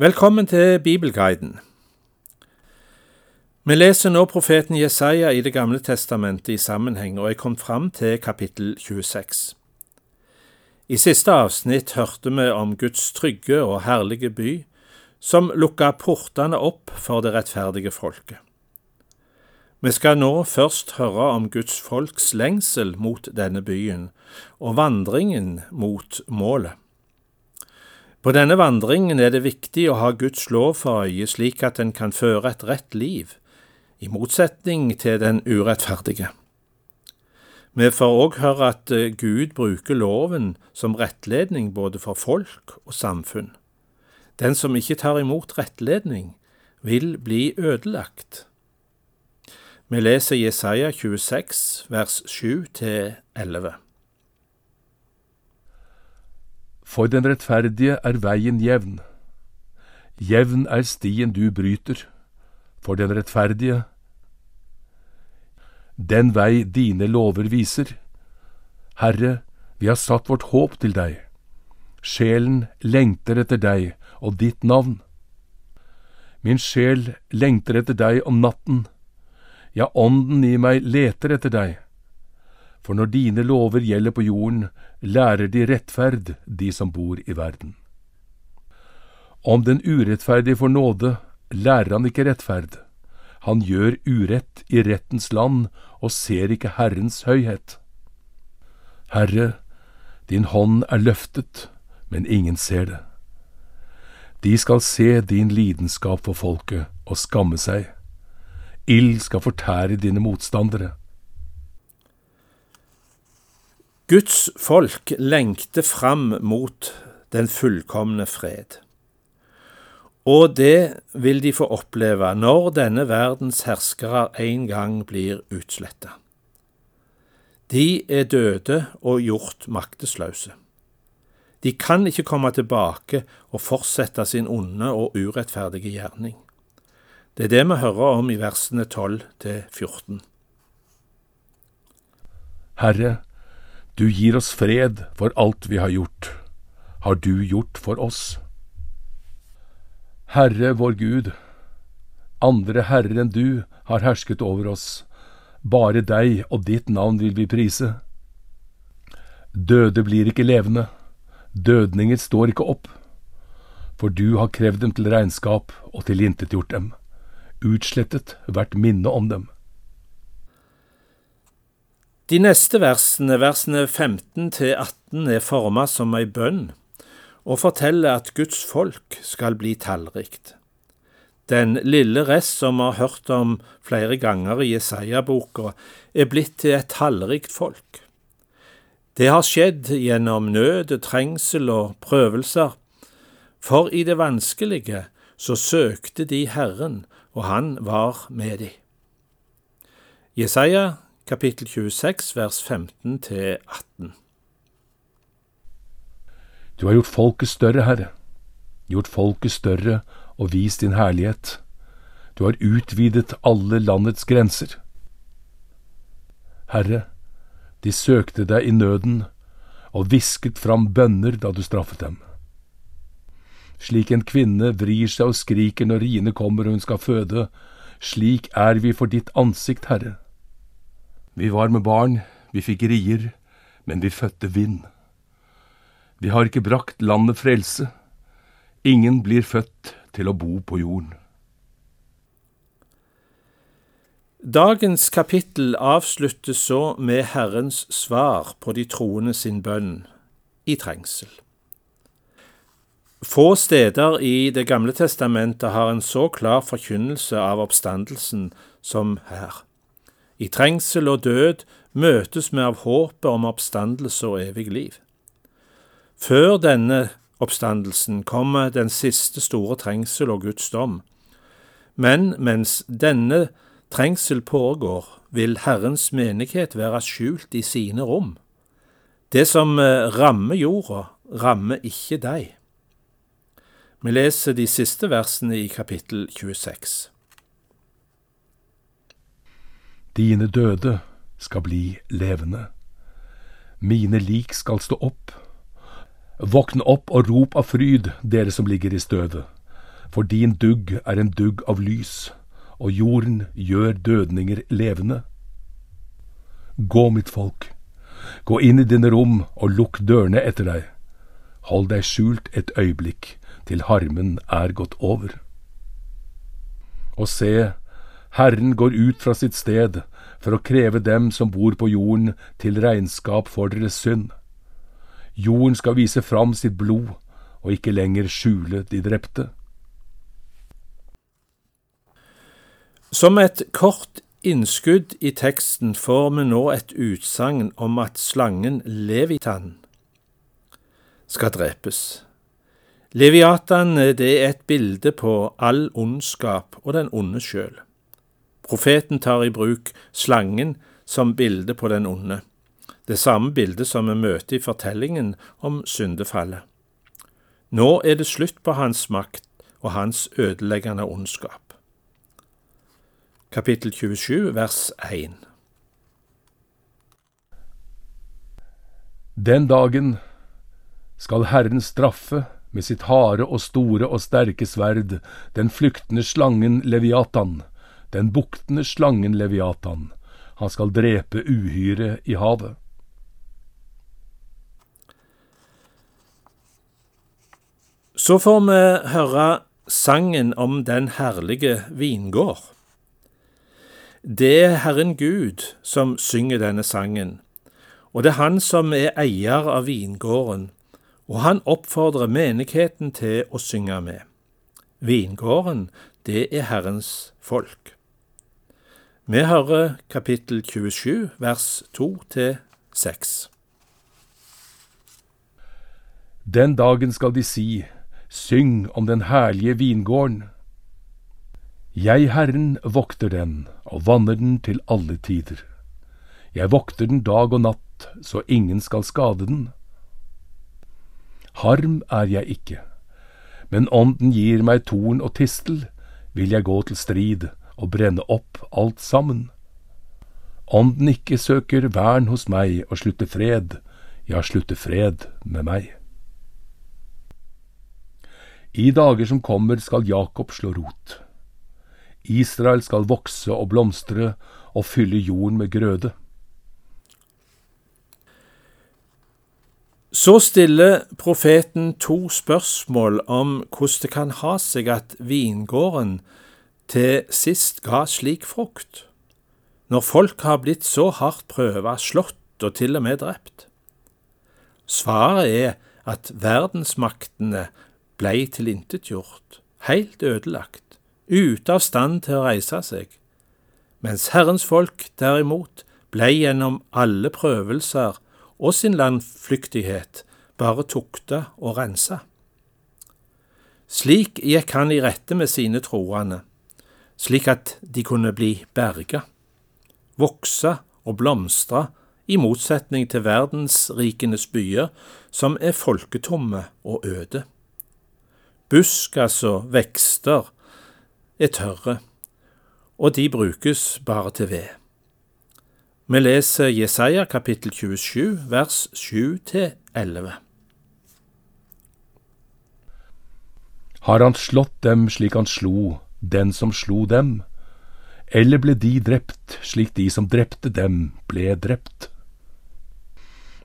Velkommen til Bibelguiden. Vi leser nå profeten Jesaja i Det gamle testamentet i sammenheng, og er kommet fram til kapittel 26. I siste avsnitt hørte vi om Guds trygge og herlige by, som lukka portene opp for det rettferdige folket. Vi skal nå først høre om Guds folks lengsel mot denne byen, og vandringen mot målet. På denne vandringen er det viktig å ha Guds lov for øye slik at en kan føre et rett liv, i motsetning til den urettferdige. Vi får òg høre at eh, Gud bruker loven som rettledning både for folk og samfunn. Den som ikke tar imot rettledning, vil bli ødelagt. Vi leser Jesaja 26, vers 7–11. For den rettferdige er veien jevn. Jevn er stien du bryter, for den rettferdige. Den vei dine lover viser. Herre, vi har satt vårt håp til deg. Sjelen lengter etter deg og ditt navn. Min sjel lengter etter deg om natten. Ja, ånden i meg leter etter deg. For når dine lover gjelder på jorden, lærer de rettferd, de som bor i verden. Om den urettferdige får nåde, lærer han ikke rettferd. Han gjør urett i rettens land og ser ikke Herrens høyhet. Herre, din hånd er løftet, men ingen ser det. De skal se din lidenskap for folket og skamme seg. Ild skal fortære dine motstandere. Guds folk lengter fram mot den fullkomne fred. Og det vil de få oppleve når denne verdens herskere en gang blir utsletta. De er døde og gjort maktesløse. De kan ikke komme tilbake og fortsette sin onde og urettferdige gjerning. Det er det vi hører om i versene 12 til 14. Herre, du gir oss fred for alt vi har gjort, har du gjort for oss. Herre vår Gud, andre herrer enn du har hersket over oss, bare deg og ditt navn vil vi prise. Døde blir ikke levende, dødninger står ikke opp, for du har krevd dem til regnskap og tilintetgjort dem, utslettet hvert minne om dem. De neste versene, versene 15 til 18, er forma som ei bønn og forteller at Guds folk skal bli tallrikt. Den lille rest som vi har hørt om flere ganger i Jesaja-boka, er blitt til et tallrikt folk. Det har skjedd gjennom nød, trengsel og prøvelser, for i det vanskelige så søkte de Herren, og han var med dem. Jesaja kapittel 26, vers 15 til 18. Du har gjort folket større, Herre, gjort folket større og vist din herlighet. Du har utvidet alle landets grenser. Herre, de søkte deg i nøden og hvisket fram bønner da du straffet dem. Slik en kvinne vrir seg og skriker når riene kommer og hun skal føde, slik er vi for ditt ansikt, Herre. Vi var med barn, vi fikk rier, men vi fødte vind. Vi har ikke brakt landet frelse. Ingen blir født til å bo på jorden. Dagens kapittel avsluttes så med Herrens svar på de troende sin bønn i trengsel. Få steder i Det gamle testamentet har en så klar forkynnelse av oppstandelsen som her. I trengsel og død møtes vi av håpet om oppstandelse og evig liv. Før denne oppstandelsen kommer den siste store trengsel og Guds dom. Men mens denne trengsel pågår, vil Herrens menighet være skjult i sine rom. Det som eh, rammer jorda, rammer ikke deg. Vi leser de siste versene i kapittel 26. Dine døde skal bli levende. Mine lik skal stå opp. Våkn opp og rop av fryd, dere som ligger i støvet. For din dugg er en dugg av lys, og jorden gjør dødninger levende. Gå, mitt folk, gå inn i dine rom og lukk dørene etter deg. Hold deg skjult et øyeblikk til harmen er gått over. Og se, Herren går ut fra sitt sted for å kreve dem som bor på jorden, til regnskap for deres synd. Jorden skal vise fram sitt blod og ikke lenger skjule de drepte. Som et kort innskudd i teksten får vi nå et utsagn om at slangen Levitan skal drepes. Leviatan det er et bilde på all ondskap og den onde sjøl. Profeten tar i bruk slangen som bilde på den onde, det samme bildet som vi møter i fortellingen om syndefallet. Nå er det slutt på hans makt og hans ødeleggende ondskap kapittel 27, vers 1. Den dagen skal Herren straffe med sitt harde og store og sterke sverd den flyktende slangen Leviatan, den buktende slangen Leviatan. Han skal drepe uhyret i havet. Så får vi høre sangen om den herlige vingård. Det er Herren Gud som synger denne sangen, og det er Han som er eier av vingården, og han oppfordrer menigheten til å synge med. Vingården, det er Herrens folk. Vi hører kapittel 27, vers 2–6. Den dagen skal de si, syng om den herlige vingården. Jeg, Herren, vokter den og vanner den til alle tider. Jeg vokter den dag og natt, så ingen skal skade den. Harm er jeg ikke, men om den gir meg torn og tistel, vil jeg gå til strid og brenne opp alt sammen. Om ikke søker vern hos meg og slutter fred, ja, slutter fred med meg. I dager som kommer skal Jakob slå rot. Israel skal vokse og blomstre og fylle jorden med grøde. Så stiller profeten to spørsmål om hvordan det kan ha seg at vingården til sist ga slik frukt, når folk har blitt så hardt prøva, slått og til og med drept. Svaret er at verdensmaktene blei tilintetgjort, heilt ødelagt ute av stand til å reise seg, mens Herrens folk derimot blei gjennom alle prøvelser og sin landflyktighet bare tukta og rensa. Slik gikk han i rette med sine troende, slik at de kunne bli berga, vokse og blomstre i motsetning til verdensrikenes byer, som er folketomme og øde. Buskas og vekster er tørre, og de brukes bare til ved. Vi leser Jesaja kapittel 27 vers 7-11. Har han slått dem slik han slo den som slo dem, eller ble de drept slik de som drepte dem, ble drept?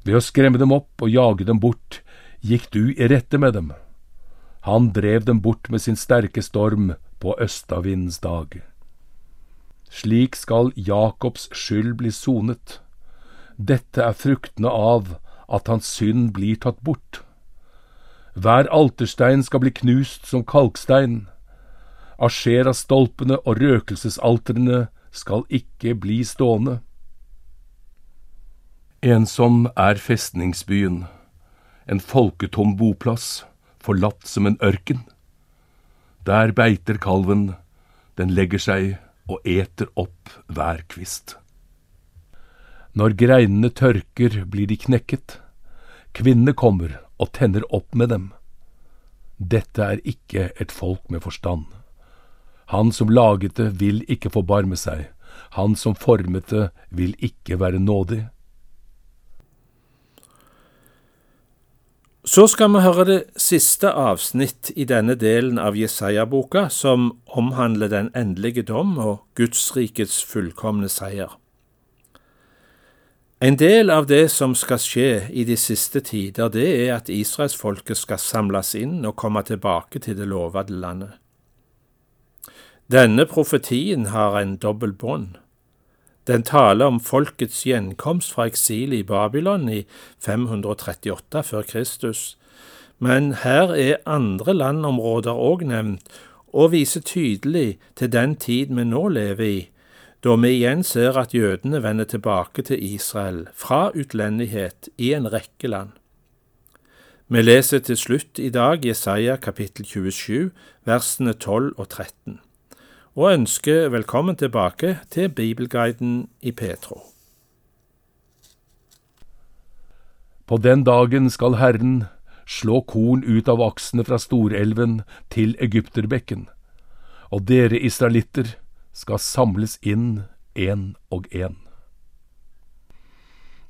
Ved å skremme dem opp og jage dem bort, gikk du i rette med dem. Han drev dem bort med sin sterke storm, på østavindens dag. Slik skal Jakobs skyld bli sonet. Dette er fruktene av at hans synd blir tatt bort. Hver alterstein skal bli knust som kalkstein. Asjera-stolpene og røkelsesaltrene skal ikke bli stående. Ensom er festningsbyen, en folketom boplass, forlatt som en ørken. Der beiter kalven, den legger seg og eter opp hver kvist. Når greinene tørker, blir de knekket. Kvinnene kommer og tenner opp med dem. Dette er ikke et folk med forstand. Han som laget det, vil ikke forbarme seg. Han som formet det, vil ikke være nådig. Så skal vi høre det siste avsnitt i denne delen av Jesaja-boka, som omhandler den endelige dom og Gudsrikets fullkomne seier. En del av det som skal skje i de siste tider, det er at israelsfolket skal samles inn og komme tilbake til det lovede landet. Denne profetien har en dobbel bånd. Den taler om folkets gjenkomst fra eksilet i Babylon i 538 før Kristus, men her er andre landområder òg nevnt, og viser tydelig til den tid vi nå lever i, da vi igjen ser at jødene vender tilbake til Israel fra utlendighet i en rekke land. Vi leser til slutt i dag Jesaja kapittel 27, versene 12 og 13, og ønsker velkommen tilbake til Bibelguiden i Petro. På den dagen skal Herren slå korn ut av aksene fra Storelven til Egypterbekken, og dere israelitter skal samles inn én og én.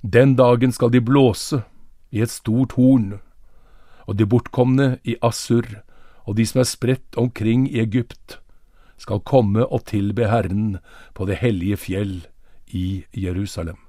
Den dagen skal de blåse i et stort horn, og de bortkomne i Assur og de som er spredt omkring i Egypt, skal komme og tilbe Herren på det hellige fjell i Jerusalem.